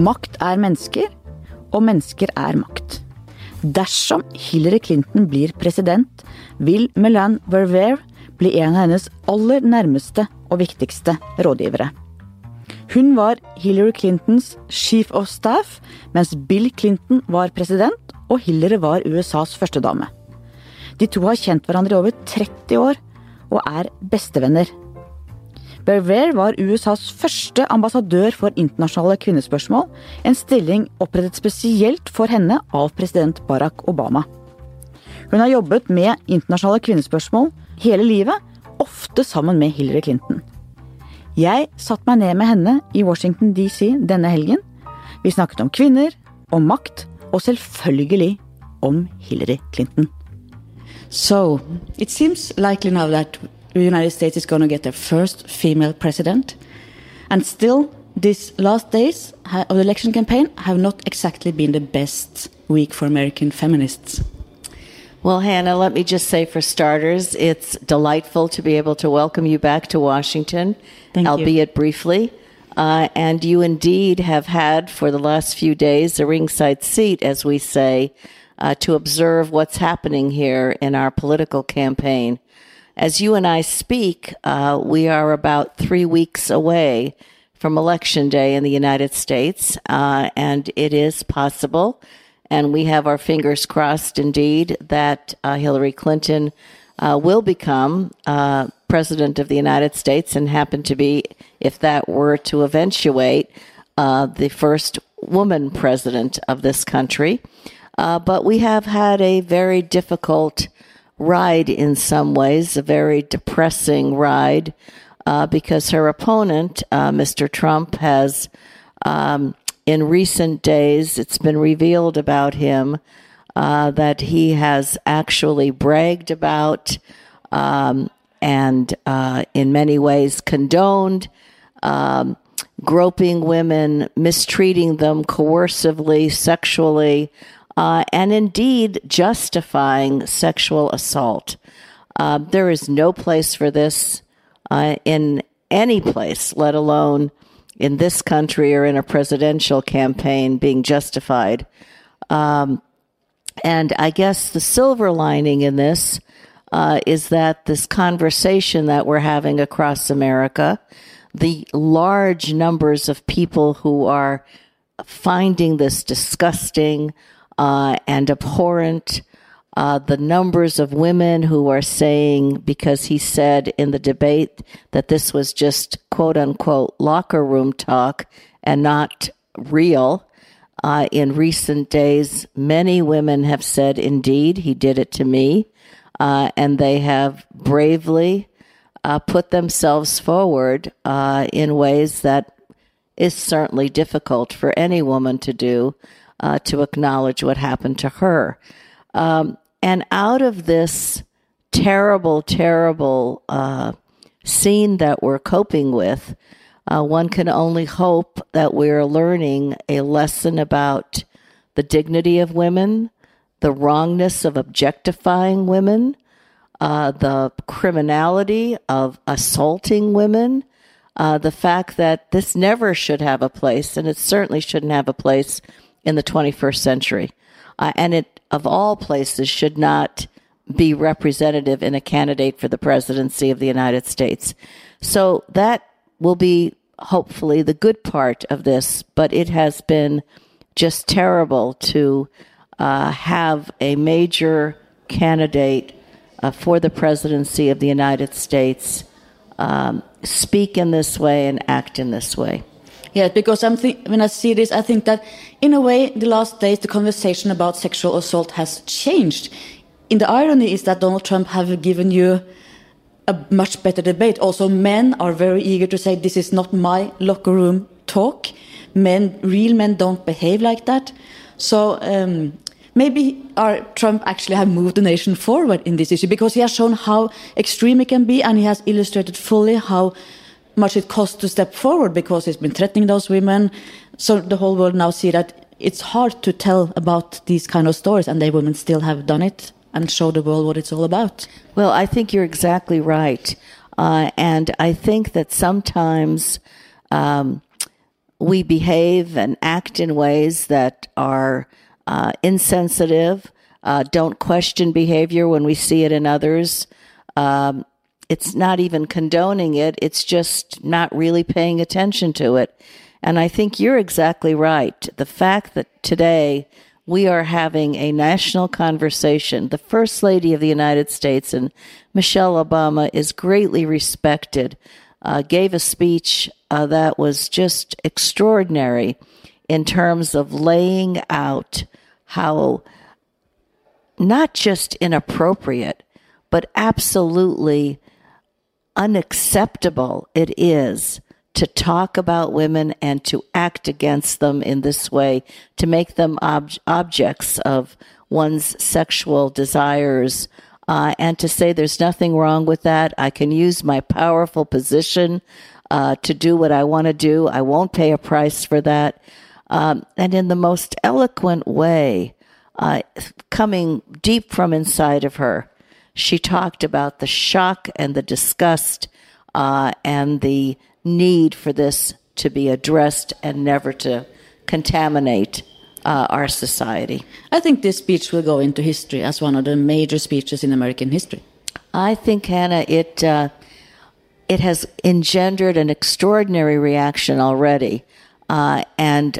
Makt er mennesker, og mennesker er makt. Dersom Hillary Clinton blir president, vil Melan Verver bli en av hennes aller nærmeste og viktigste rådgivere. Hun var Hillary Clintons chief of staff mens Bill Clinton var president og Hillary var USAs førstedame. De to har kjent hverandre i over 30 år og er bestevenner. Berver var USAs første ambassadør for internasjonale kvinnespørsmål, en stilling opprettet spesielt for henne av president Barack Obama. Hun har jobbet med internasjonale kvinnespørsmål hele livet, ofte sammen med Hillary Clinton. Jeg satte meg ned med henne i Washington DC denne helgen. Vi snakket om kvinner, om makt, og selvfølgelig om Hillary Clinton. So, it seems likely now the United States is going to get their first female president. And still, these last days of the election campaign have not exactly been the best week for American feminists. Well, Hannah, let me just say for starters, it's delightful to be able to welcome you back to Washington, Thank albeit you. briefly. Uh, and you indeed have had for the last few days a ringside seat, as we say, uh, to observe what's happening here in our political campaign. As you and I speak, uh, we are about three weeks away from Election Day in the United States, uh, and it is possible, and we have our fingers crossed indeed, that uh, Hillary Clinton uh, will become uh, President of the United States and happen to be, if that were to eventuate, uh, the first woman president of this country. But we have had a very difficult ride in some ways, a very depressing ride, uh, because her opponent, uh, Mr. Trump, has, um, in recent days, it's been revealed about him uh, that he has actually bragged about um, and, uh, in many ways, condoned. Um, groping women, mistreating them coercively, sexually, uh, and indeed justifying sexual assault. Uh, there is no place for this uh, in any place, let alone in this country or in a presidential campaign being justified. Um, and I guess the silver lining in this uh, is that this conversation that we're having across America, the large numbers of people who are finding this disgusting uh, and abhorrent, uh, the numbers of women who are saying, because he said in the debate that this was just quote unquote locker room talk and not real. Uh, in recent days, many women have said, indeed, he did it to me. Uh, and they have bravely uh, put themselves forward uh, in ways that is certainly difficult for any woman to do uh, to acknowledge what happened to her. Um, and out of this terrible, terrible uh, scene that we're coping with, uh, one can only hope that we're learning a lesson about the dignity of women, the wrongness of objectifying women, uh, the criminality of assaulting women, uh, the fact that this never should have a place, and it certainly shouldn't have a place in the 21st century. Uh, and it, of all places, should not be representative in a candidate for the presidency of the United States. So that will be hopefully the good part of this, but it has been just terrible to uh, have a major candidate uh, for the presidency of the United States um, speak in this way and act in this way. Yeah, because I'm think when I see this, I think that in a way, the last days, the conversation about sexual assault has changed. In the irony is that Donald Trump have given you a much better debate. Also, men are very eager to say this is not my locker room talk. Men, real men, don't behave like that. So um, maybe our Trump actually have moved the nation forward in this issue because he has shown how extreme it can be, and he has illustrated fully how much it costs to step forward because it's been threatening those women. So the whole world now see that it's hard to tell about these kind of stories, and they women still have done it and show the world what it's all about. Well, I think you're exactly right. Uh, and I think that sometimes um, we behave and act in ways that are uh, insensitive, uh, don't question behavior when we see it in others. Um, it's not even condoning it, it's just not really paying attention to it. And I think you're exactly right. The fact that today we are having a national conversation, the First Lady of the United States and Michelle Obama is greatly respected, uh, gave a speech uh, that was just extraordinary in terms of laying out how not just inappropriate, but absolutely unacceptable it is to talk about women and to act against them in this way, to make them ob- objects of one's sexual desires, uh, and to say there's nothing wrong with that. I can use my powerful position uh, to do what I want to do. I won't pay a price for that. Um, and in the most eloquent way, uh, coming deep from inside of her, she talked about the shock and the disgust uh, and the need for this to be addressed and never to contaminate uh, our society. I think this speech will go into history as one of the major speeches in American history. I think, Hannah, it uh, it has engendered an extraordinary reaction already, uh, and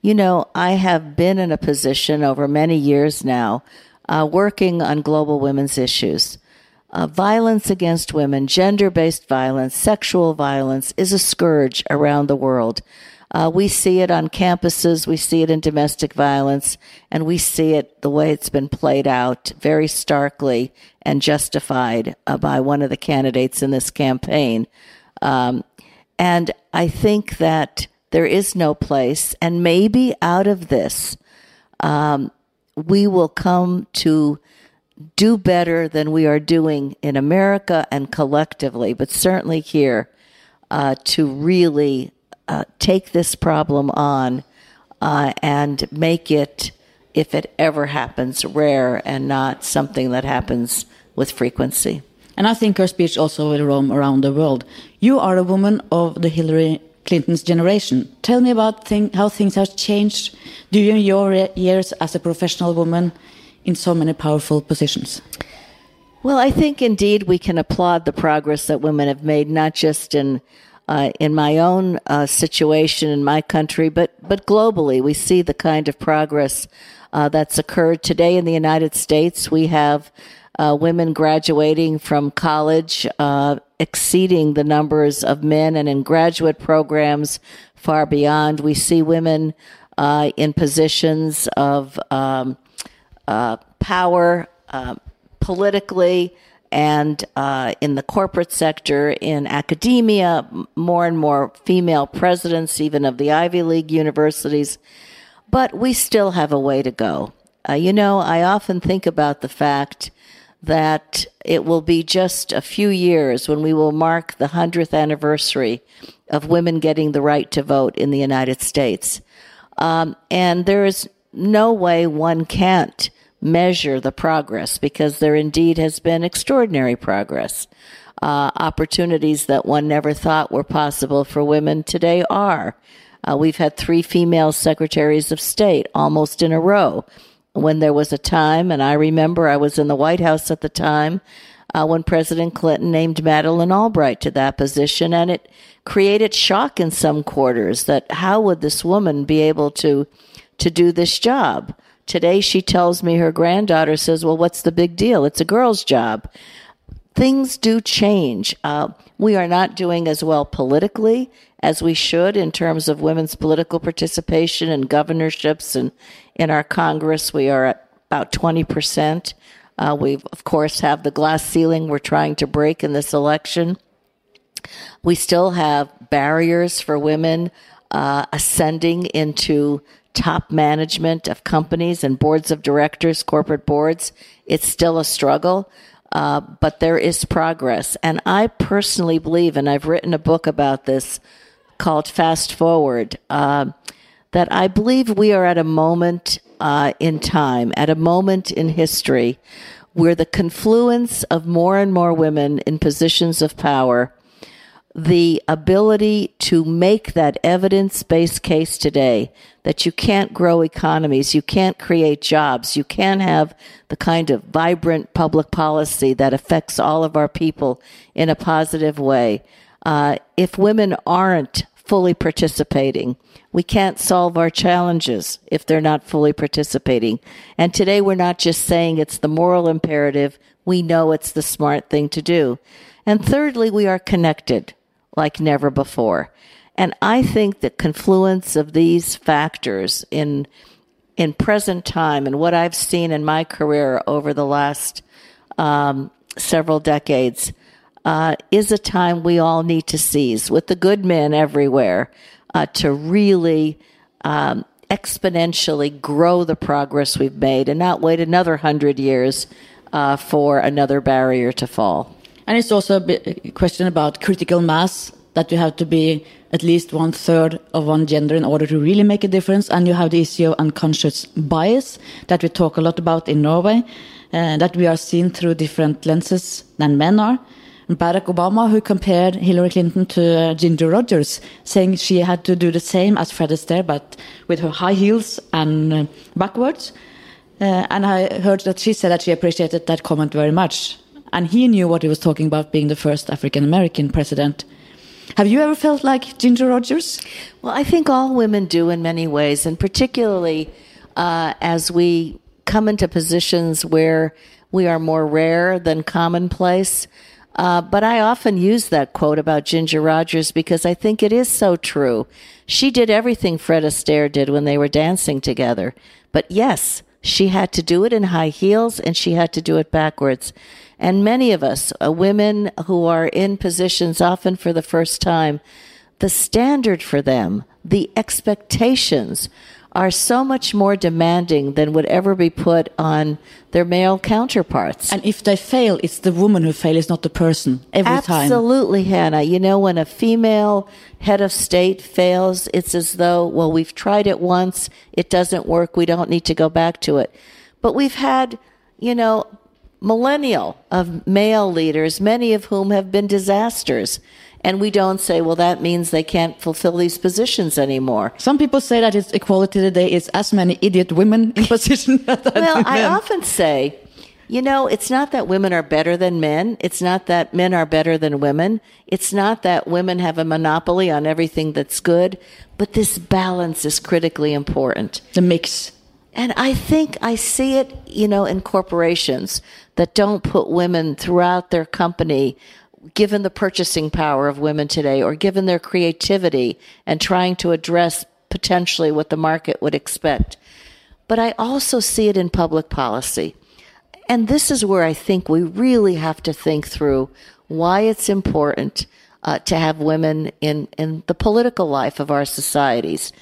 you know I have been in a position over many years now, uh, working on global women's issues. Uh, violence against women, gender based violence, sexual violence is a scourge around the world. Uh, we see it on campuses, we see it in domestic violence, and we see it the way it's been played out very starkly and justified uh, by one of the candidates in this campaign. Um, and I think that there is no place, and maybe out of this, um, we will come to do better than we are doing in America and collectively, but certainly here, uh, to really uh, take this problem on uh, and make it, if it ever happens, rare and not something that happens with frequency. And I think her speech also will roam around the world. You are a woman of the Hillary Clinton's generation. Tell me about thing, how things have changed during your years as a professional woman in so many powerful positions? Well, I think indeed we can applaud the progress that women have made, not just in uh, in my own uh, situation in my country, but but globally. We see the kind of progress uh, that's occurred today in the United States. We have uh, women graduating from college uh, exceeding the numbers of men, and in graduate programs far beyond. We see women uh, in positions of um, uh, power uh, politically and uh, in the corporate sector, in academia, more and more female presidents, even of the Ivy League universities. But we still have a way to go. Uh, you know, I often think about the fact that it will be just a few years when we will mark the 100th anniversary of women getting the right to vote in the United States. Um, and there is no way one can't measure the progress because there indeed has been extraordinary progress. Uh, opportunities that one never thought were possible for women today are. Uh, we've had three female secretaries of state almost in a row. When there was a time, and I remember I was in the White House at the time, uh, when President Clinton named Madeleine Albright to that position, and it created shock in some quarters that how would this woman be able to to do this job? Today she tells me her granddaughter says, Well, what's the big deal? It's a girl's job. Things do change. Uh, we are not doing as well politically as we should in terms of women's political participation and governorships. And in our Congress, we are at about 20%. Uh, we, of course, have the glass ceiling we're trying to break in this election. We still have barriers for women uh, ascending into top management of companies and boards of directors, corporate boards. It's still a struggle, uh, but there is progress. And I personally believe, and I've written a book about this called Fast Forward, uh, that I believe we are at a moment uh, in time, at a moment in history, where the confluence of more and more women in positions of power the ability to make that evidence based case today that you can't grow economies, you can't create jobs, you can't have the kind of vibrant public policy that affects all of our people in a positive way. Uh, if women aren't fully participating, we can't solve our challenges if they're not fully participating. And today we're not just saying it's the moral imperative, we know it's the smart thing to do. And thirdly, we are connected like never before. And I think the confluence of these factors in in present time and what I've seen in my career over the last um, several decades uh, is a time we all need to seize with the good men everywhere uh, to really um, exponentially grow the progress we've made and not wait another hundred years uh, for another barrier to fall. And it's also a question about critical mass that you have to be at least one third of one gender in order to really make a difference. And you have the issue of unconscious bias that we talk a lot about in Norway, uh, that we are seen through different lenses than men are. Barack Obama, who compared Hillary Clinton to uh, Ginger Rogers, saying she had to do the same as Fred Astaire, but with her high heels and uh, backwards. Uh, and I heard that she said that she appreciated that comment very much and he knew what he was talking about being the first African American president. Have you ever felt like Ginger Rogers? Well, I think all women do in many ways, and particularly uh, as we come into positions where we are more rare than commonplace. Uh, but I often use that quote about Ginger Rogers because I think it is so true. She did everything Fred Astaire did when they were dancing together. But yes, she had to do it in high heels and she had to do it backwards. And many of us, uh, women who are in positions often for the first time, the standard for them, the expectations are so much more demanding than would ever be put on their male counterparts. And if they fail, it's the woman who fails, not the person, every Absolutely, time. Absolutely, Hannah. You know, when a female head of state fails, it's as though, well, we've tried it once, it doesn't work, we don't need to go back to it. But we've had, you know, millennial of male leaders, many of whom have been disasters. And we don't say, well, that means they can't fulfill these positions anymore. Some people say that it's equality today is as many idiot women in positions. well, I often say, you know, it's not that women are better than men. It's not that men are better than women. It's not that women have a monopoly on everything that's good. But this balance is critically important. The mix. And I think I see it, you know, in corporations that don't put women throughout their company given the purchasing power of women today or given their creativity and trying to address potentially what the market would expect. But I also see it in public policy. And this is where I think we really have to think through why it's important uh, to have women in, in the political life of our societies.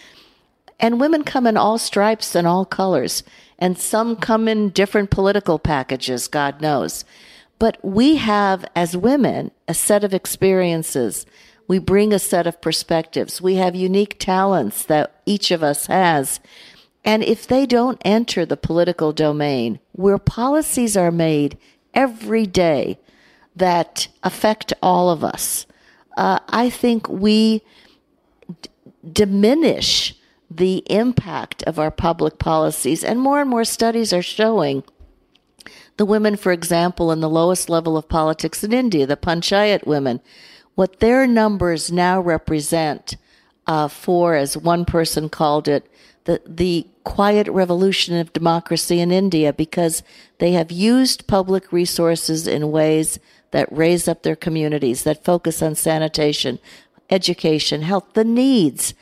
And women come in all stripes and all colors, and some come in different political packages, God knows. But we have, as women, a set of experiences. We bring a set of perspectives. We have unique talents that each of us has. And if they don't enter the political domain, where policies are made every day that affect all of us, uh, I think we d- diminish the impact of our public policies. And more and more studies are showing the women, for example, in the lowest level of politics in India, the Panchayat women, what their numbers now represent uh, for, as one person called it, the, the quiet revolution of democracy in India because they have used public resources in ways that raise up their communities, that focus on sanitation, education, health, the needs.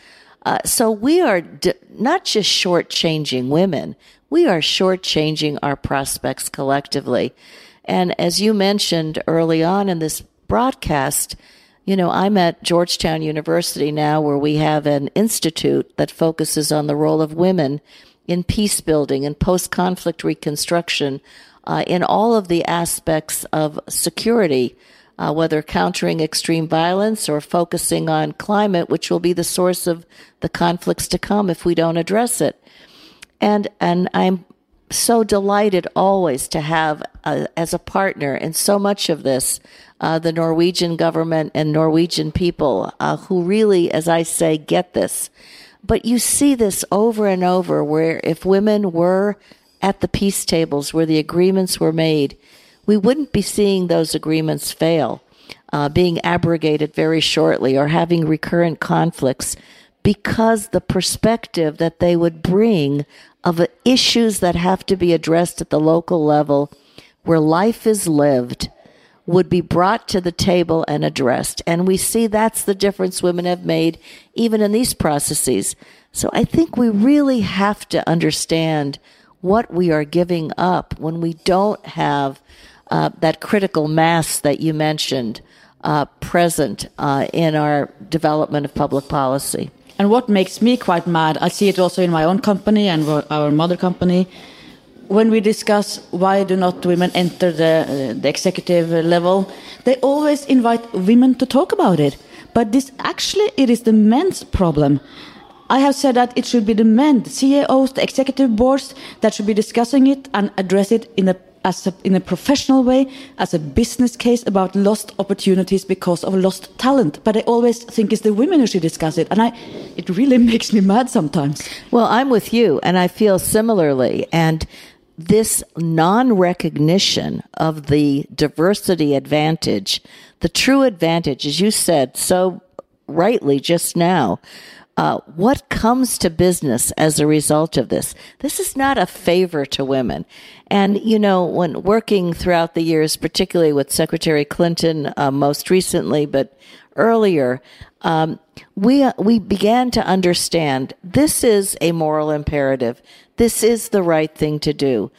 Uh, so we are d- not just shortchanging women, we are shortchanging our prospects collectively. And as you mentioned early on in this broadcast, you know, I'm at Georgetown University now where we have an institute that focuses on the role of women in peace building and post conflict reconstruction uh, in all of the aspects of security, uh, whether countering extreme violence or focusing on climate, which will be the source of the conflicts to come if we don't address it. And, and I'm so delighted always to have uh, as a partner in so much of this uh, the Norwegian government and Norwegian people uh, who really, as I say, get this. But you see this over and over where if women were at the peace tables where the agreements were made, we wouldn't be seeing those agreements fail, uh, being abrogated very shortly, or having recurrent conflicts because the perspective that they would bring of issues that have to be addressed at the local level where life is lived would be brought to the table and addressed. And we see that's the difference women have made even in these processes. So I think we really have to understand what we are giving up when we don't have uh, that critical mass that you mentioned uh, present uh, in our development of public policy. And what makes me quite mad, I see it also in my own company and our mother company. When we discuss why do not women enter the, uh, the executive level, they always invite women to talk about it. But this actually it is the men's problem. I have said that it should be the men, the CEOs, the executive boards that should be discussing it and address it in a as a, in a professional way, as a business case about lost opportunities because of lost talent. But I always think it's the women who should discuss it, and I, it really makes me mad sometimes. Well, I'm with you, and I feel similarly. And this non-recognition of the diversity advantage, the true advantage, as you said so rightly just now, uh, what comes to business as a result of this? This is not a favor to women. And, you know, when working throughout the years, particularly with Secretary Clinton, uh, most recently, but earlier, um, we, we began to understand this is a moral imperative. This is the right thing to do.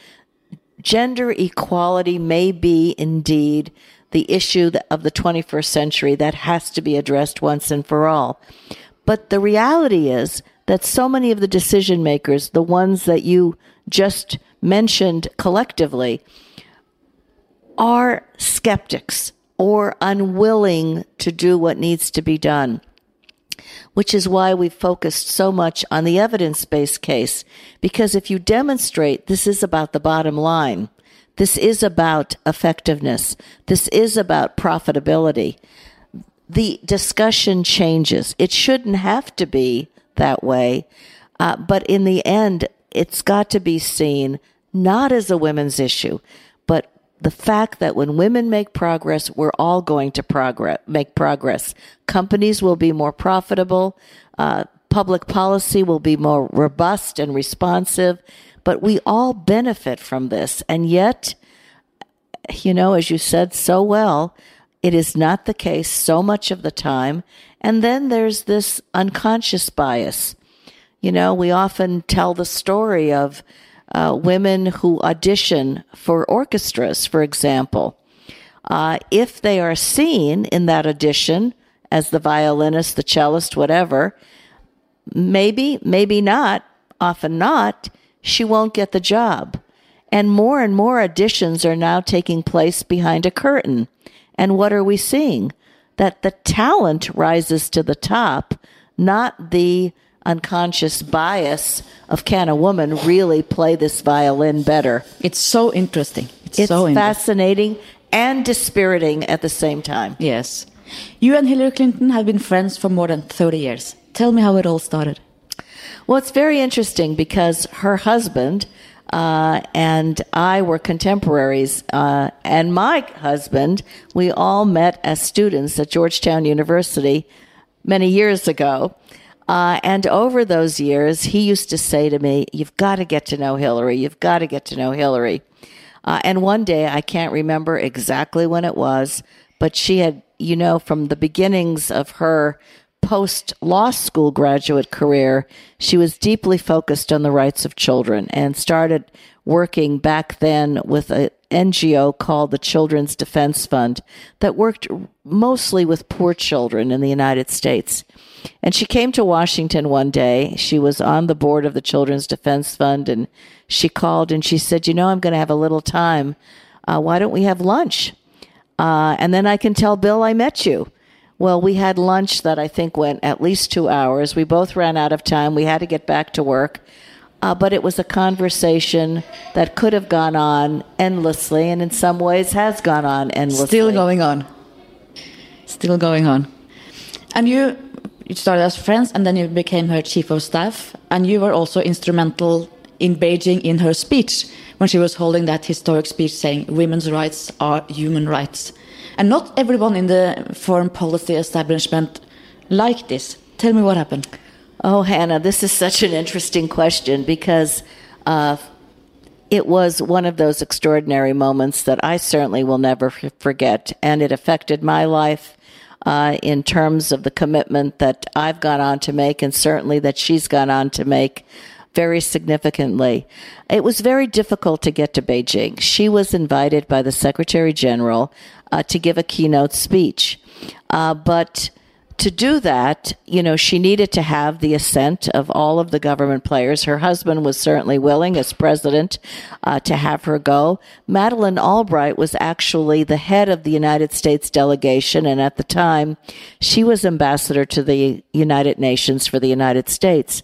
Gender equality may be indeed the issue of the 21st century that has to be addressed once and for all. But the reality is that so many of the decision makers, the ones that you just mentioned collectively, are skeptics or unwilling to do what needs to be done. Which is why we focused so much on the evidence based case. Because if you demonstrate this is about the bottom line, this is about effectiveness, this is about profitability, the discussion changes. It shouldn't have to be that way. Uh, but in the end, it's got to be seen not as a women's issue, but the fact that when women make progress, we're all going to progress, make progress. Companies will be more profitable. Uh, public policy will be more robust and responsive, but we all benefit from this. And yet, you know, as you said so well, it is not the case so much of the time. And then there's this unconscious bias. You know, we often tell the story of uh, women who audition for orchestras, for example. Uh, if they are seen in that audition as the violinist, the cellist, whatever, maybe, maybe not, often not, she won't get the job. And more and more auditions are now taking place behind a curtain. And what are we seeing? That the talent rises to the top, not the unconscious bias of can a woman really play this violin better? It's so interesting. It's, it's so fascinating and dispiriting at the same time. Yes. You and Hillary Clinton have been friends for more than 30 years. Tell me how it all started. Well, it's very interesting because her husband, uh, and I were contemporaries. Uh, and my husband, we all met as students at Georgetown University many years ago. Uh, and over those years, he used to say to me, You've got to get to know Hillary. You've got to get to know Hillary. Uh, and one day, I can't remember exactly when it was, but she had, you know, from the beginnings of her post law school graduate career, she was deeply focused on the rights of children and started working back then with an NGO called the Children's Defense Fund that worked mostly with poor children in the United States. And she came to Washington one day. She was on the board of the Children's Defense Fund and she called and she said, You know, I'm going to have a little time. Uh, why don't we have lunch? Uh, and then I can tell Bill I met you. Well, we had lunch that I think went at least two hours. We both ran out of time. We had to get back to work. uh, but it was a conversation that could have gone on endlessly, and in some ways has gone on endlessly. Still going on. Still going on. And you, you started as friends, and then you became her chief of staff, and you were also instrumental in Beijing in her speech when she was holding that historic speech saying women's rights are human rights. And not everyone in the foreign policy establishment liked this. Tell me what happened. Oh, Hannah, this is such an interesting question because uh, it was one of those extraordinary moments that I certainly will never forget, and it affected my life uh, in terms of the commitment that I've gone on to make, and certainly that she's gone on to make very significantly. It was very difficult to get to Beijing. She was invited by the Secretary General uh, to give a keynote speech, uh, but to do that, you know, she needed to have the assent of all of the government players. Her husband was certainly willing, as president, uh, to have her go. Madeleine Albright was actually the head of the United States delegation, and at the time, she was ambassador to the United Nations for the United States.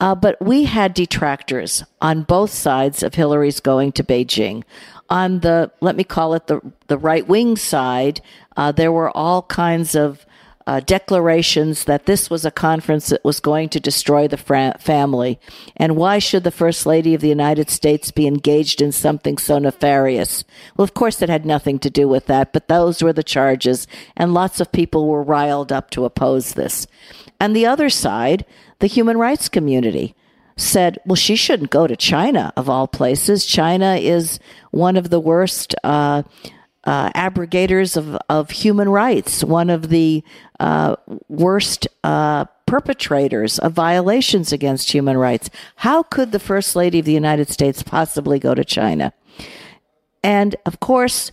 Uh, but we had detractors on both sides of Hillary's going to Beijing. On the, let me call it the, the right wing side, uh, there were all kinds of uh, declarations that this was a conference that was going to destroy the family. And why should the First Lady of the United States be engaged in something so nefarious? Well, of course, it had nothing to do with that, but those were the charges, and lots of people were riled up to oppose this. And the other side, the human rights community, said, well, she shouldn't go to China, of all places. China is one of the worst. Uh, uh, abrogators of, of human rights, one of the uh, worst uh, perpetrators of violations against human rights. How could the First Lady of the United States possibly go to China? And of course,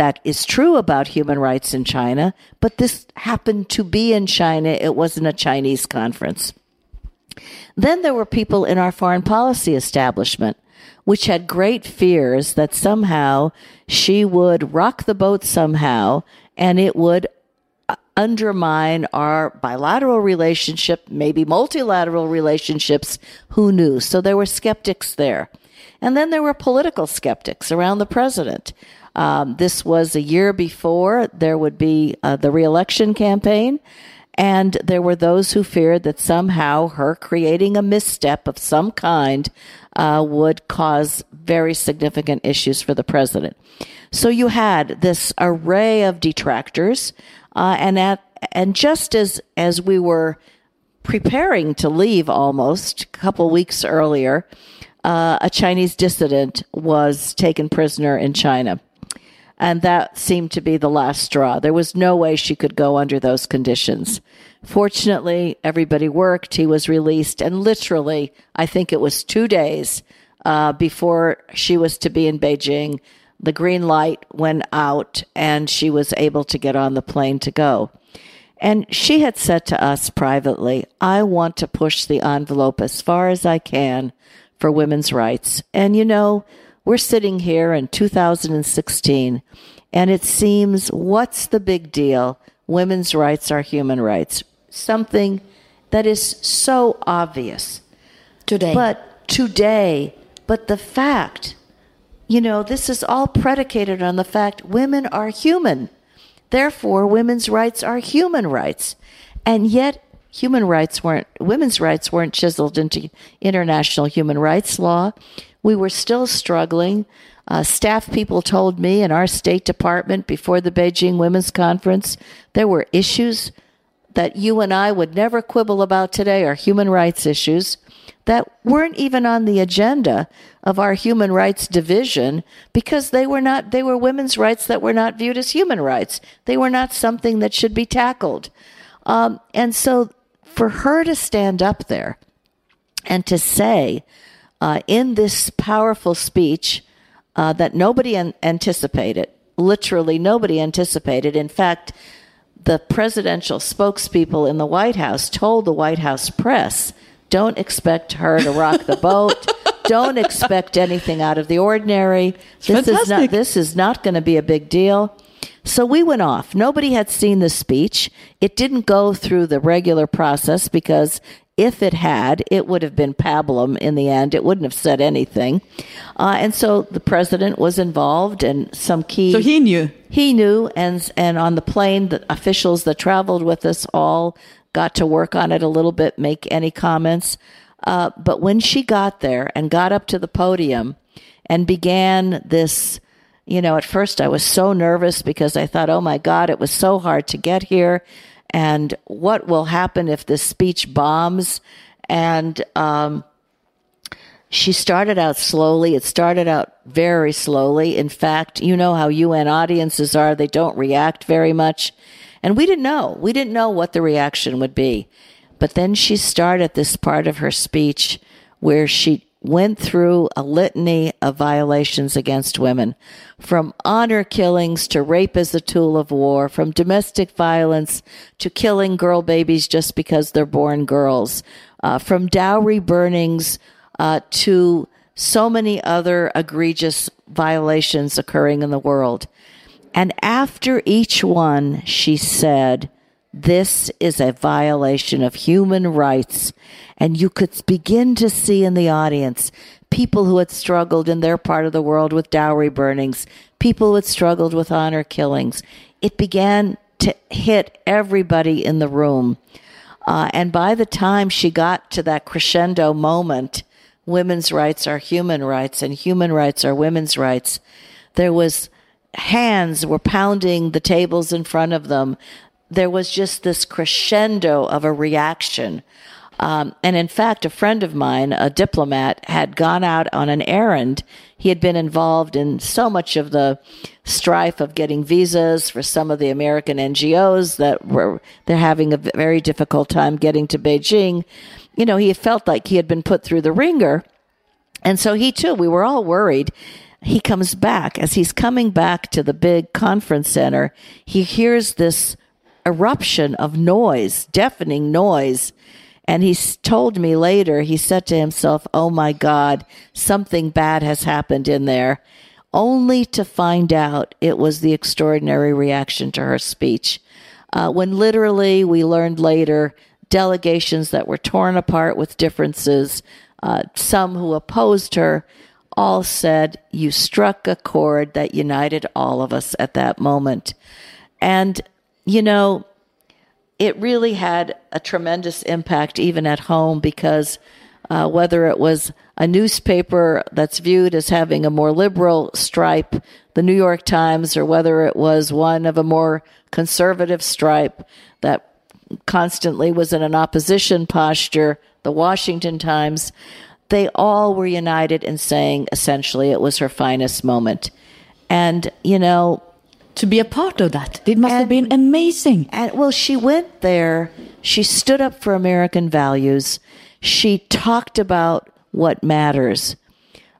that is true about human rights in China, but this happened to be in China. It wasn't a Chinese conference. Then there were people in our foreign policy establishment which had great fears that somehow she would rock the boat somehow and it would uh, undermine our bilateral relationship, maybe multilateral relationships. Who knew? So there were skeptics there. And then there were political skeptics around the president. Um, this was a year before there would be uh, the reelection campaign. And there were those who feared that somehow her creating a misstep of some kind uh, would cause very significant issues for the president. So you had this array of detractors, uh, and at and just as as we were preparing to leave, almost a couple weeks earlier, uh, a Chinese dissident was taken prisoner in China. And that seemed to be the last straw. There was no way she could go under those conditions. Fortunately, everybody worked. He was released. And literally, I think it was two days uh, before she was to be in Beijing, the green light went out and she was able to get on the plane to go. And she had said to us privately, I want to push the envelope as far as I can for women's rights. And you know, we're sitting here in 2016, and it seems what's the big deal? Women's rights are human rights. Something that is so obvious. Today. But today, but the fact, you know, this is all predicated on the fact women are human. Therefore, women's rights are human rights. And yet, human rights weren't, women's rights weren't chiseled into international human rights law we were still struggling. Uh, staff people told me in our State Department before the Beijing Women's Conference there were issues that you and I would never quibble about today are human rights issues that weren't even on the agenda of our human rights division because they were not they were women's rights that were not viewed as human rights they were not something that should be tackled um, and so for her to stand up there and to say uh, in this powerful speech uh, that nobody an- anticipated. Literally, nobody anticipated. In fact, the presidential spokespeople in the White House told the White House press don't expect her to rock the boat. don't expect anything out of the ordinary. This is not this is not going to be a big deal. So we went off. Nobody had seen the speech. It didn't go through the regular process because if it had, it would have been pablum in the end. It wouldn't have said anything. Uh, and so the president was involved and some key. So he knew. He knew, and and on the plane, the officials that traveled with us all got to work on it a little bit, make any comments. Uh, but when she got there and got up to the podium and began this, you know, at first I was so nervous because I thought, oh my God, it was so hard to get here. And what will happen if this speech bombs? And um, she started out slowly. It started out very slowly. In fact, you know how UN audiences are, they don't react very much. And we didn't know. We didn't know what the reaction would be. But then she started this part of her speech where she went through a litany of violations against women from honor killings to rape as a tool of war, from domestic violence to killing girl babies just because they're born girls, uh, from dowry burnings uh, to so many other egregious violations occurring in the world. And after each one, she said, this is a violation of human rights. And you could begin to see in the audience people who had struggled in their part of the world with dowry burnings, people who had struggled with honor killings. It began to hit everybody in the room. Uh, and by the time she got to that crescendo moment, women's rights are human rights and human rights are women's rights, there was hands were pounding the tables in front of them there was just this crescendo of a reaction. Um, and in fact, a friend of mine, a diplomat, had gone out on an errand. He had been involved in so much of the strife of getting visas for some of the American NGOs that were they're having a very difficult time getting to Beijing. You know, he felt like he had been put through the wringer. And so he too, we were all worried. He comes back. As he's coming back to the big conference center, he hears this eruption of noise, deafening noise. And he told me later, he said to himself, Oh my God, something bad has happened in there, only to find out it was the extraordinary reaction to her speech. Uh, when literally we learned later delegations that were torn apart with differences, uh, some who opposed her, all said, You struck a chord that united all of us at that moment. And you know, it really had a tremendous impact even at home because uh, whether it was a newspaper that's viewed as having a more liberal stripe, the New York Times, or whether it was one of a more conservative stripe that constantly was in an opposition posture, the Washington Times, they all were united in saying essentially it was her finest moment. And, you know, to be a part of that. It must and, have been amazing. And well, she went there. She stood up for American values. She talked about what matters.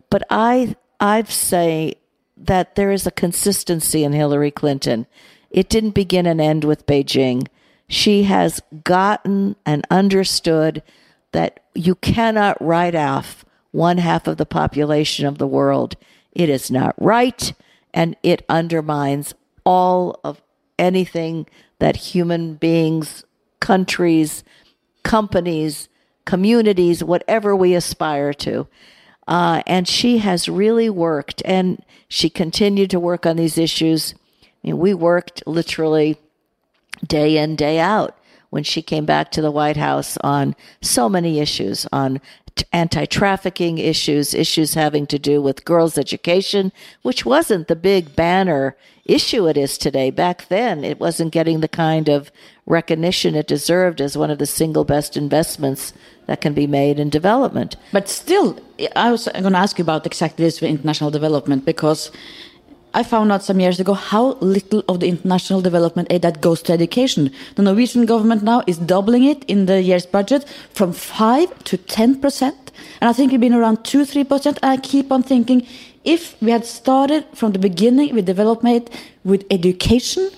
But I I say that there is a consistency in Hillary Clinton. It didn't begin and end with Beijing. She has gotten and understood that you cannot write off one half of the population of the world. It is not right and it undermines all of anything that human beings, countries, companies, communities, whatever we aspire to. Uh, and she has really worked, and she continued to work on these issues. I mean, we worked literally day in, day out when she came back to the White House on so many issues on anti trafficking issues, issues having to do with girls' education, which wasn't the big banner issue it is today. Back then, it wasn't getting the kind of recognition it deserved as one of the single best investments that can be made in development. But still, I was going to ask you about exactly this international development because I found out some years ago how little of the international development aid that goes to education. The Norwegian government now is doubling it in the year's budget from 5 to 10 percent. And I think we've been around 2 3 percent. And I keep on thinking if we had started from the beginning with development with education,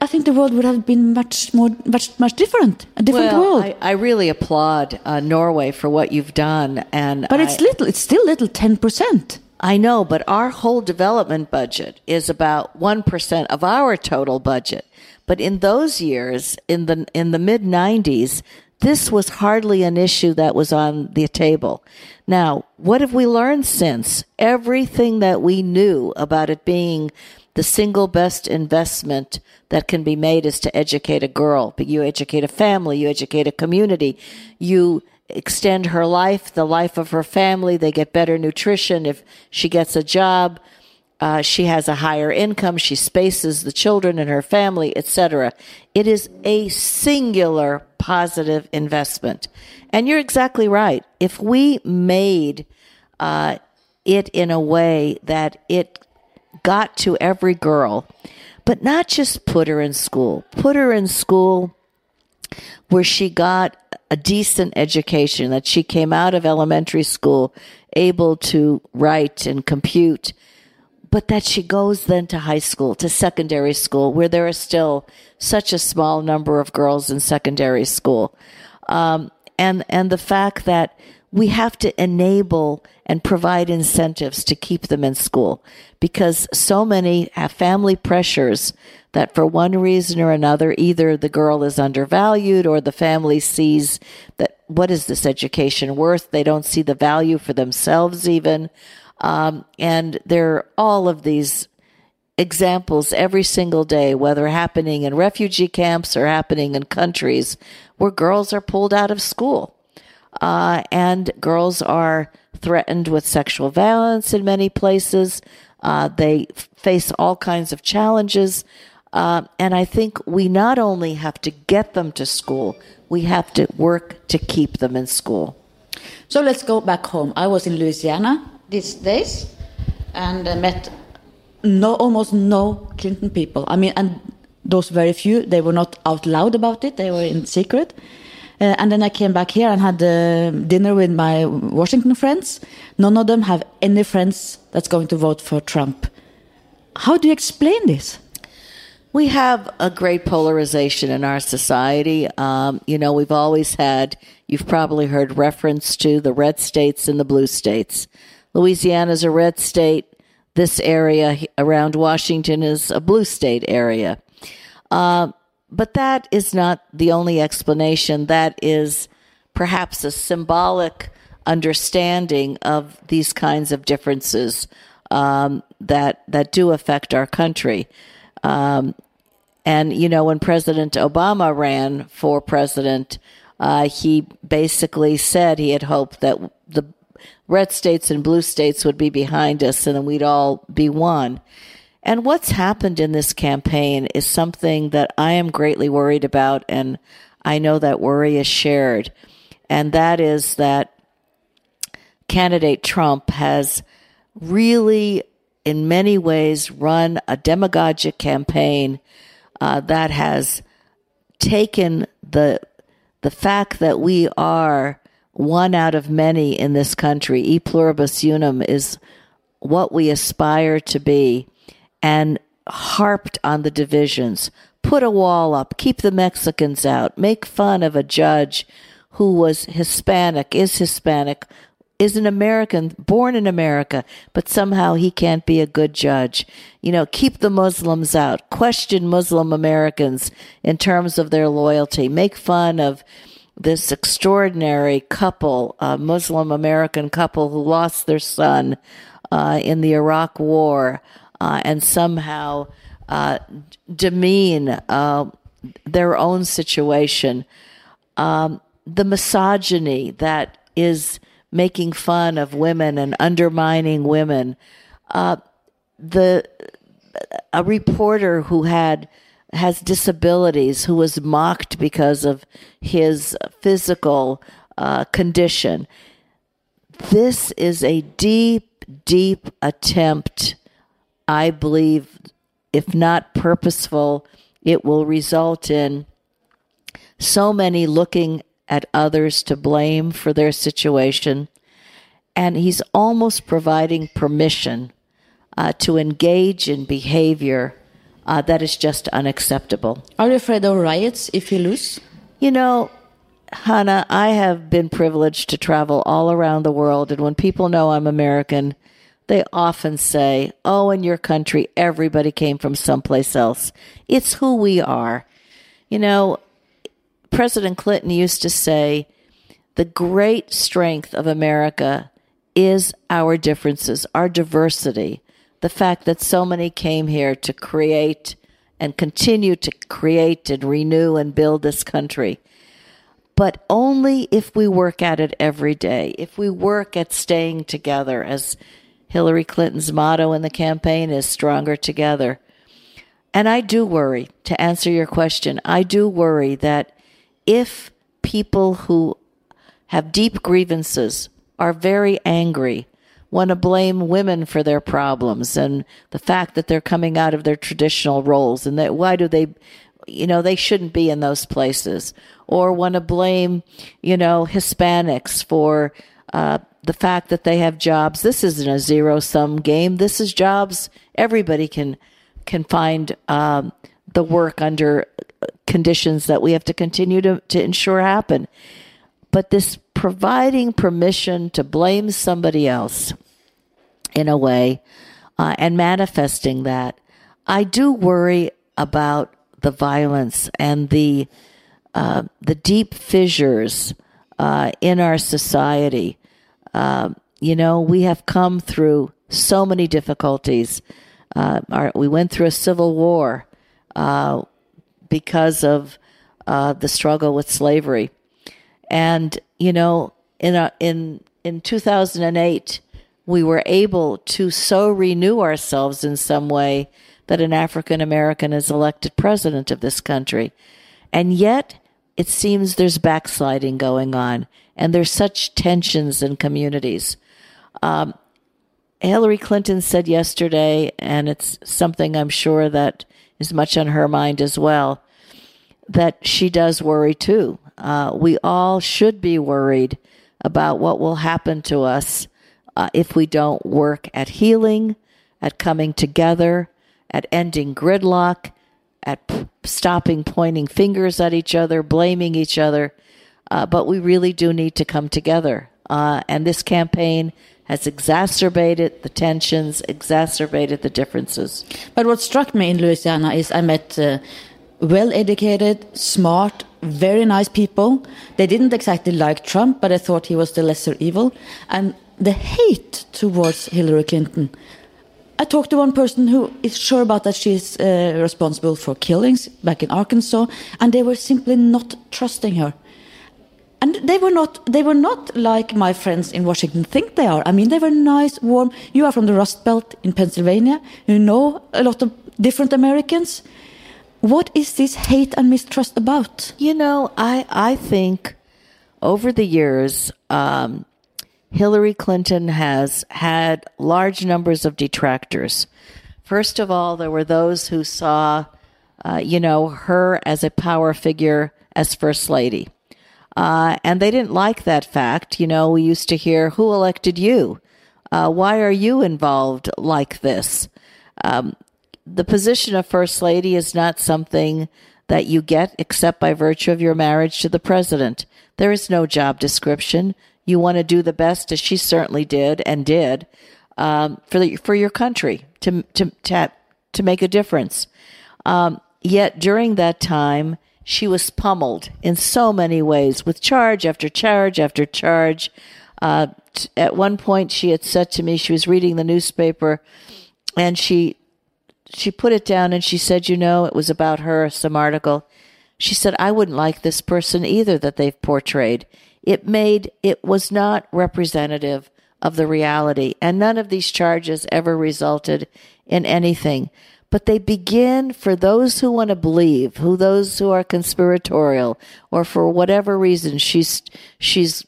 I think the world would have been much more, much, much different. A different well, world. I, I really applaud uh, Norway for what you've done, and but I, it's little. It's still little, ten percent. I know, but our whole development budget is about one percent of our total budget. But in those years, in the in the mid '90s, this was hardly an issue that was on the table. Now, what have we learned since? Everything that we knew about it being the single best investment that can be made is to educate a girl. But you educate a family, you educate a community, you extend her life, the life of her family. They get better nutrition if she gets a job. Uh, she has a higher income. She spaces the children and her family, etc. It is a singular positive investment. And you're exactly right. If we made uh, it in a way that it got to every girl, but not just put her in school, put her in school where she got a decent education, that she came out of elementary school able to write and compute, but that she goes then to high school, to secondary school, where there are still such a small number of girls in secondary school. Um, and, and the fact that we have to enable and provide incentives to keep them in school because so many have family pressures that for one reason or another, either the girl is undervalued or the family sees that what is this education worth? They don't see the value for themselves even. Um, and there are all of these examples every single day, whether happening in refugee camps or happening in countries where girls are pulled out of school. Uh, and girls are threatened with sexual violence in many places. Uh, they face all kinds of challenges. Uh, and I think we not only have to get them to school, we have to work to keep them in school. So let's go back home. I was in Louisiana these days and I met no, almost no Clinton people. I mean, and those very few, they were not out loud about it, they were in secret. Uh, and then I came back here and had uh, dinner with my Washington friends. None of them have any friends that's going to vote for Trump. How do you explain this? We have a great polarization in our society. Um, you know, we've always had, you've probably heard reference to the red states and the blue states. Louisiana is a red state. This area around Washington is a blue state area. Uh, but that is not the only explanation. That is perhaps a symbolic understanding of these kinds of differences um, that that do affect our country. Um, and, you know, when President Obama ran for president, uh, he basically said he had hoped that the red states and blue states would be behind us and then we'd all be one. And what's happened in this campaign is something that I am greatly worried about, and I know that worry is shared. And that is that candidate Trump has really, in many ways, run a demagogic campaign uh, that has taken the the fact that we are one out of many in this country, e pluribus unum, is what we aspire to be, and harped on the divisions. Put a wall up, keep the Mexicans out, make fun of a judge who was Hispanic, is Hispanic, is an American, born in America, but somehow he can't be a good judge. You know, keep the Muslims out, question Muslim Americans in terms of their loyalty, make fun of this extraordinary couple, a Muslim American couple who lost their son uh, in the Iraq War, uh, and somehow uh, demean uh, their own situation. Um, the misogyny that is making fun of women and undermining women. Uh, the a reporter who had has disabilities who was mocked because of his physical uh, condition. This is a deep, deep attempt. I believe, if not purposeful, it will result in so many looking at others to blame for their situation. And he's almost providing permission uh, to engage in behavior uh, that is just unacceptable. Are you afraid of riots if you lose? You know, Hannah, I have been privileged to travel all around the world, and when people know I'm American, they often say, Oh, in your country, everybody came from someplace else. It's who we are. You know, President Clinton used to say, the great strength of America is our differences, our diversity, the fact that so many came here to create and continue to create and renew and build this country. But only if we work at it every day, if we work at staying together, as Hillary Clinton's motto in the campaign is stronger together. And I do worry, to answer your question, I do worry that if people who have deep grievances are very angry, want to blame women for their problems and the fact that they're coming out of their traditional roles and that why do they you know they shouldn't be in those places. Or want to blame you know hispanics for uh, the fact that they have jobs. This isn't a zero sum game. This is jobs everybody can can find um, the work under conditions that we have to continue to, to ensure happen but this providing permission to blame somebody else in a way uh, and manifesting that, I do worry about the violence and the uh, the deep fissures uh, in our society. Uh, you know, we have come through so many difficulties. Uh, our, we went through a civil war uh, because of the struggle with slavery. And you know, in a, in in 2008, we were able to so renew ourselves in some way that an African American is elected president of this country. And yet, it seems there's backsliding going on, and there's such tensions in communities. Um, Hillary Clinton said yesterday, and it's something I'm sure that is much on her mind as well, that she does worry too uh, we all should be worried about what will happen to us uh, if we don't work at healing, at coming together, at ending gridlock, at p- stopping pointing fingers at each other, blaming each other. Uh, but we really do need to come together. Uh, and this campaign has exacerbated the tensions, exacerbated the differences. But what struck me in Louisiana is I met uh, well educated, smart, very nice people. They didn't exactly like Trump, but I thought he was the lesser evil. And the hate towards Hillary Clinton. I talked to one person who is sure about that she's uh, responsible for killings back in Arkansas, and they were simply not trusting her. And they were not. They were not like my friends in Washington think they are. I mean, they were nice, warm. You are from the Rust Belt in Pennsylvania. You know a lot of different Americans. What is this hate and mistrust about? You know, I I think over the years, um, Hillary Clinton has had large numbers of detractors. First of all, there were those who saw, uh, you know, her as a power figure as first lady. Uh, and they didn't like that fact. You know, we used to hear, Who elected you? Uh, why are you involved like this? Um, the position of First Lady is not something that you get except by virtue of your marriage to the president. There is no job description. You want to do the best, as she certainly did and did, um, for the, for your country to to to, to make a difference. Um, yet during that time, she was pummeled in so many ways, with charge after charge after charge. Uh, t- at one point, she had said to me, she was reading the newspaper, and she she put it down and she said, you know, it was about her, some article. She said, I wouldn't like this person either that they've portrayed. It made, it was not representative of the reality. And none of these charges ever resulted in anything. But they begin for those who want to believe, who those who are conspiratorial, or for whatever reason she's she's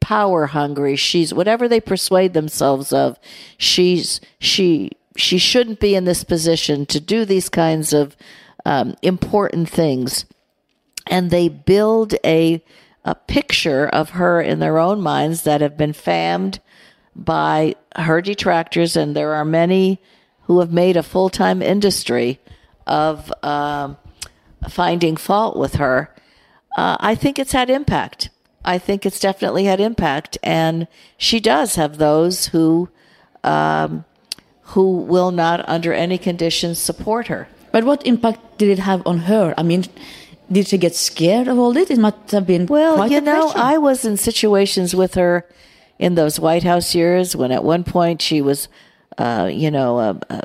power hungry. She's whatever they persuade themselves of. She's she she shouldn't be in this position to do these kinds of um, important things. And they build a, a picture of her in their own minds that have been fammed by her detractors. And there are many who have made a full time industry of um, finding fault with her. Uh, I think it's had impact. I think it's definitely had impact. And she does have those who. Um, who will not, under any conditions, support her. But what impact did it have on her? I mean, did she get scared of all this? It must have been Well, you know. I was in situations with her in those White House years when at one point she was, uh, you know, a, a,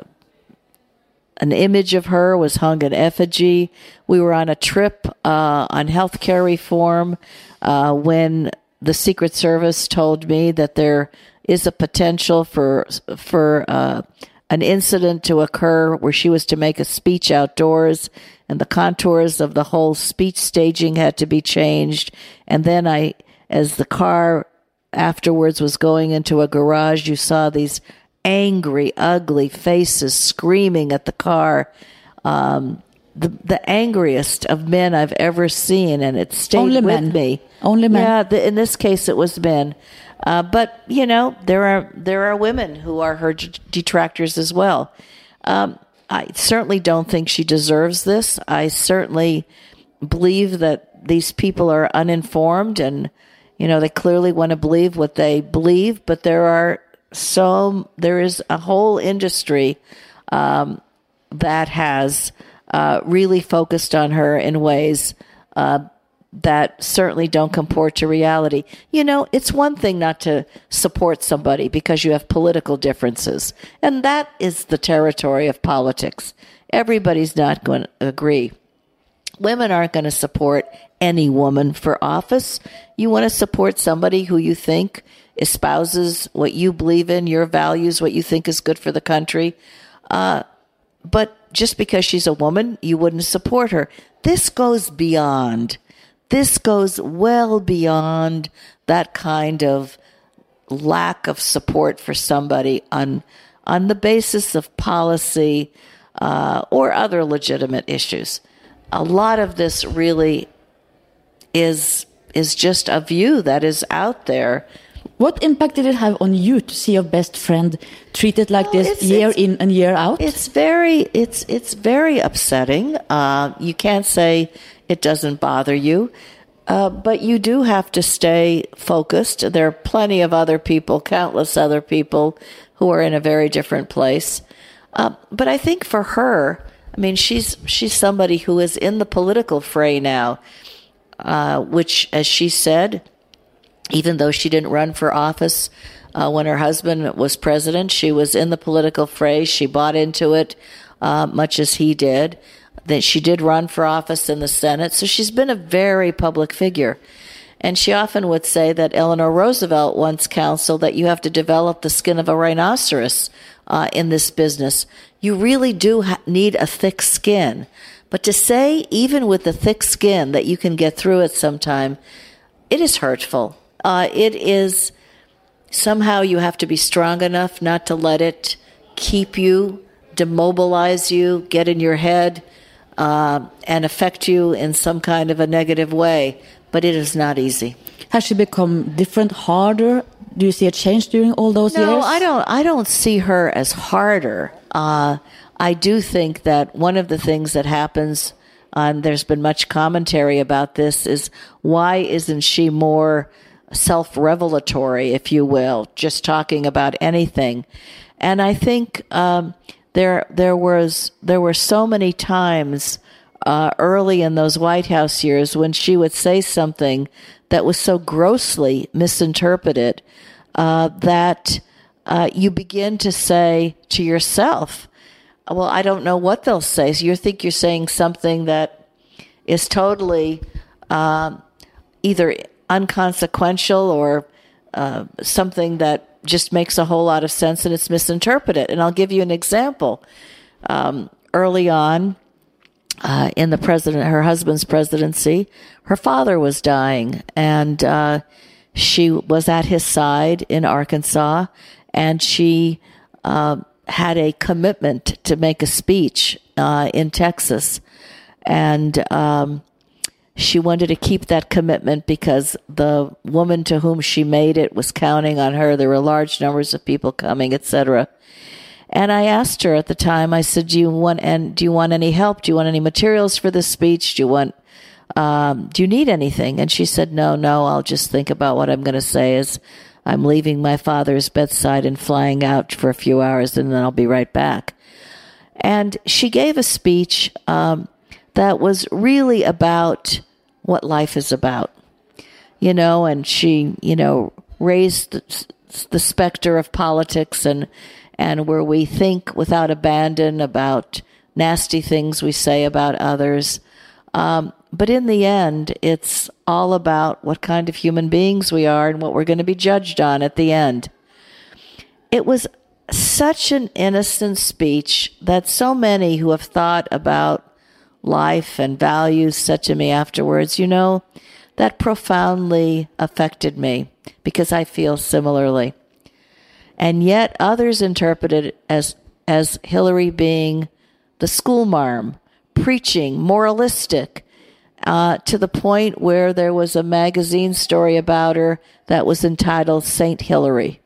an image of her was hung in effigy. We were on a trip uh, on healthcare reform uh, when the Secret Service told me that there is a potential for for uh, an incident to occur where she was to make a speech outdoors and the contours of the whole speech staging had to be changed and then i as the car afterwards was going into a garage you saw these angry ugly faces screaming at the car um, the the angriest of men I've ever seen, and it stayed Only with men. me. Only men. Yeah, the, in this case, it was men. Uh, but you know, there are there are women who are her d- detractors as well. Um, I certainly don't think she deserves this. I certainly believe that these people are uninformed, and you know, they clearly want to believe what they believe. But there are so there is a whole industry um, that has uh, really focused on her in ways uh, that certainly don't comport to reality. You know, it's one thing not to support somebody because you have political differences, and that is the territory of politics. Everybody's not going to agree. Women aren't going to support any woman for office. You want to support somebody who you think espouses what you believe in, your values, what you think is good for the country. Uh, but just because she's a woman, you wouldn't support her. This goes beyond. This goes well beyond that kind of lack of support for somebody on on the basis of policy uh, or other legitimate issues. A lot of this really is is just a view that is out there. What impact did it have on you to see your best friend treated like Well, this it's- year it's- in and year out? It's very it's it's very upsetting. Uh, you can't say it doesn't bother you, uh, but you do have to stay focused. There are plenty of other people, countless other people, who are in a very different place. Uh, but I think for her, I mean, she's she's somebody who is in the political fray now, uh, which, as she said, even though she didn't run for office uh, when her husband was president, she was in the political fray. She bought into it uh, much as he did. That she did run for office in the Senate, so she's been a very public figure. And she often would say that Eleanor Roosevelt once counseled that you have to develop the skin of a rhinoceros uh, in this business. You really do ha- need a thick skin. But to say, even with the thick skin, that you can get through it sometime, it is hurtful. Uh, it is somehow you have to be strong enough not to let it keep you, demobilize you, get in your head, uh, and affect you in some kind of a negative way. But it is not easy. Has she become different, harder? Do you see a change during all those No, years? I don't. I don't see her as harder. Uh, I do think that one of the things that happens, and there's been much commentary about this, is why isn't she more self-revelatory, if you will, just talking about anything? And I think um, there there was there were so many times uh, early in those White House years when she would say something that was so grossly misinterpreted uh, that uh, you begin to say to yourself, well, I don't know what they'll say. So you think you're saying something that is totally um, either unconsequential or uh, something that just makes a whole lot of sense and it's misinterpreted. And I'll give you an example. Um, early on, uh, in the president, her husband's presidency, her father was dying, and uh, she was at his side in Arkansas, and she uh, had a commitment to make a speech uh, in Texas, and um, she wanted to keep that commitment because the woman to whom she made it was counting on her. There were large numbers of people coming, etc. And I asked her at the time, I said, do you want, and do you want any help? Do you want any materials for this speech? Do you want, um, do you need anything? And she said, no, no, I'll just think about what I'm going to say as I'm leaving my father's bedside and flying out for a few hours and then I'll be right back. And she gave a speech, um, that was really about what life is about. You know, and she, you know, raised the, specter of politics and and where we think without abandon about nasty things we say about others. Um, but in the end, it's all about what kind of human beings we are and what we're going to be judged on at the end. It was such an innocent speech that so many who have thought about life and values said to me afterwards, you know, that profoundly affected me because I feel similarly. And yet others interpret it as, as Hillary being the schoolmarm, preaching, moralistic, uh, to the point where there was a magazine story about her that was entitled Saint Hillary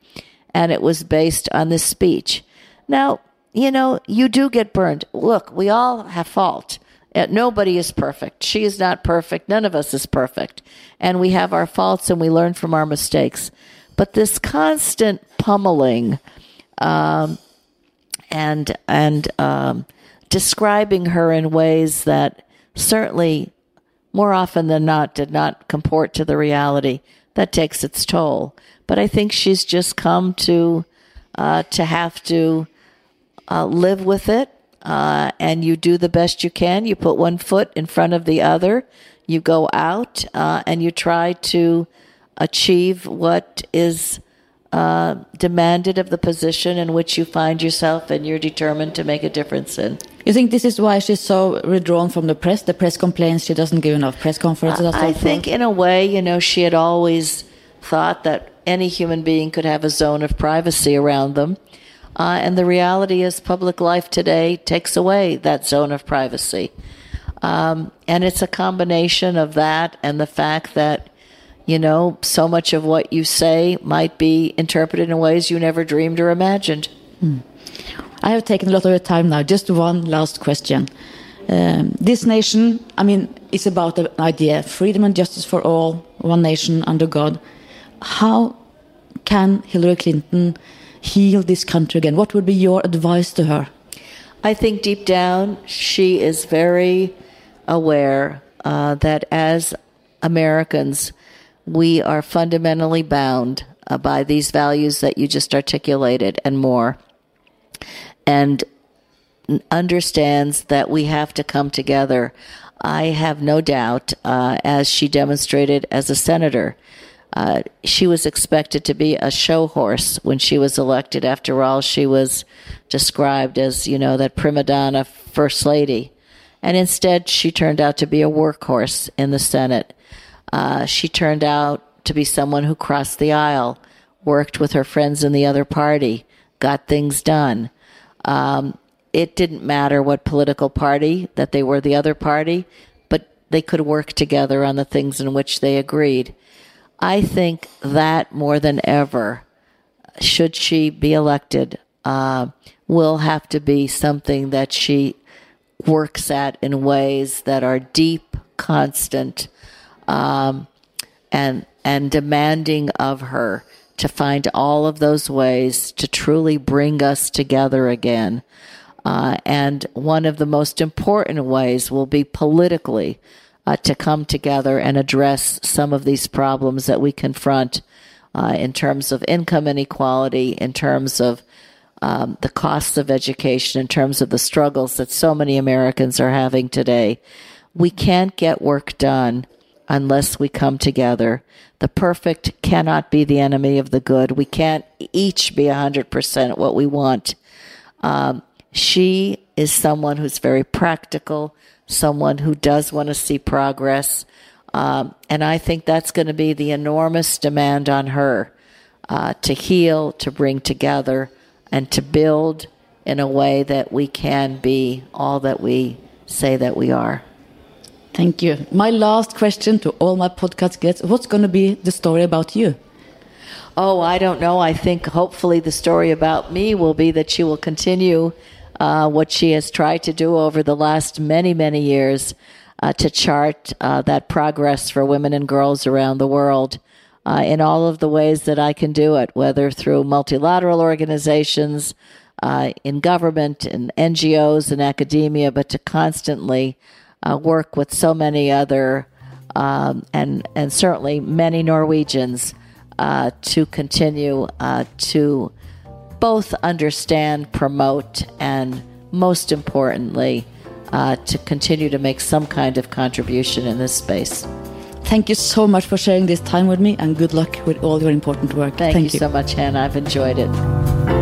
and it was based on this speech. Now, you know, you do get burned. Look, we all have fault. Nobody is perfect. She is not perfect. None of us is perfect. And we have our faults and we learn from our mistakes. But this constant pummeling um, and and um, describing her in ways that certainly more often than not did not comport to the reality that takes its toll but I think she's just come to uh, to have to uh, live with it. Uh, and you do the best you can. You put one foot in front of the other. You go out uh, and you try to achieve what is uh, demanded of the position in which you find yourself, and you're determined to make a difference in. You think this is why she's so withdrawn from the press? The press complains she doesn't give enough press conferences. I think, in a way, you know, she had always thought that any human being could have a zone of privacy around them. Uh, and the reality is, public life today takes away that zone of privacy. Um, and it's a combination of that and the fact that, you know, so much of what you say might be interpreted in ways you never dreamed or imagined. Hmm. I have taken a lot of your time now. Just one last question. Um, this nation, I mean, it's about the idea freedom and justice for all, one nation under God how can Hillary Clinton heal this country again? What would be your advice to her? I think deep down she is very aware uh, that as Americans, we are fundamentally bound uh, by these values that you just articulated and more, and understands that we have to come together. I have no doubt, uh, as she demonstrated as a senator, uh, she was expected to be a show horse when she was elected. After all, she was described as, you know, that prima donna first lady. And instead, she turned out to be a workhorse in the Senate. Uh, she turned out to be someone who crossed the aisle, worked with her friends in the other party, got things done. Um, it didn't matter what political party that they were the other party, but they could work together on the things in which they agreed. I think that more than ever, should she be elected, uh, will have to be something that she works at in ways that are deep, constant, um, and and demanding of her to find all of those ways to truly bring us together again. Uh, and one of the most important ways will be politically uh, to come together and address some of these problems that we confront uh, in terms of income inequality, in terms of um, the costs of education, in terms of the struggles that so many Americans are having today. We can't get work done unless we come together. The perfect cannot be the enemy of the good. We can't each be 100% what we want. Um, she is someone who's very practical, someone who does want to see progress. Um, and I think that's going to be the enormous demand on her uh, to heal, to bring together, and to build in a way that we can be all that we say that we are. Thank you. My last question to all my podcast guests what's going to be the story about you? Oh, I don't know. I think hopefully the story about me will be that she will continue uh, what she has tried to do over the last many, many years uh, to chart uh, that progress for women and girls around the world uh, in all of the ways that I can do it, whether through multilateral organizations, uh, in government, in NGOs, in academia, but to constantly uh, work with so many other um, and and certainly many Norwegians to continue to both understand, promote, and most importantly, uh, to continue to make some kind of contribution in this space. Thank you so much for sharing this time with me, and good luck with all your important work. Thank, Thank you, you so much, Hannah. I've enjoyed it.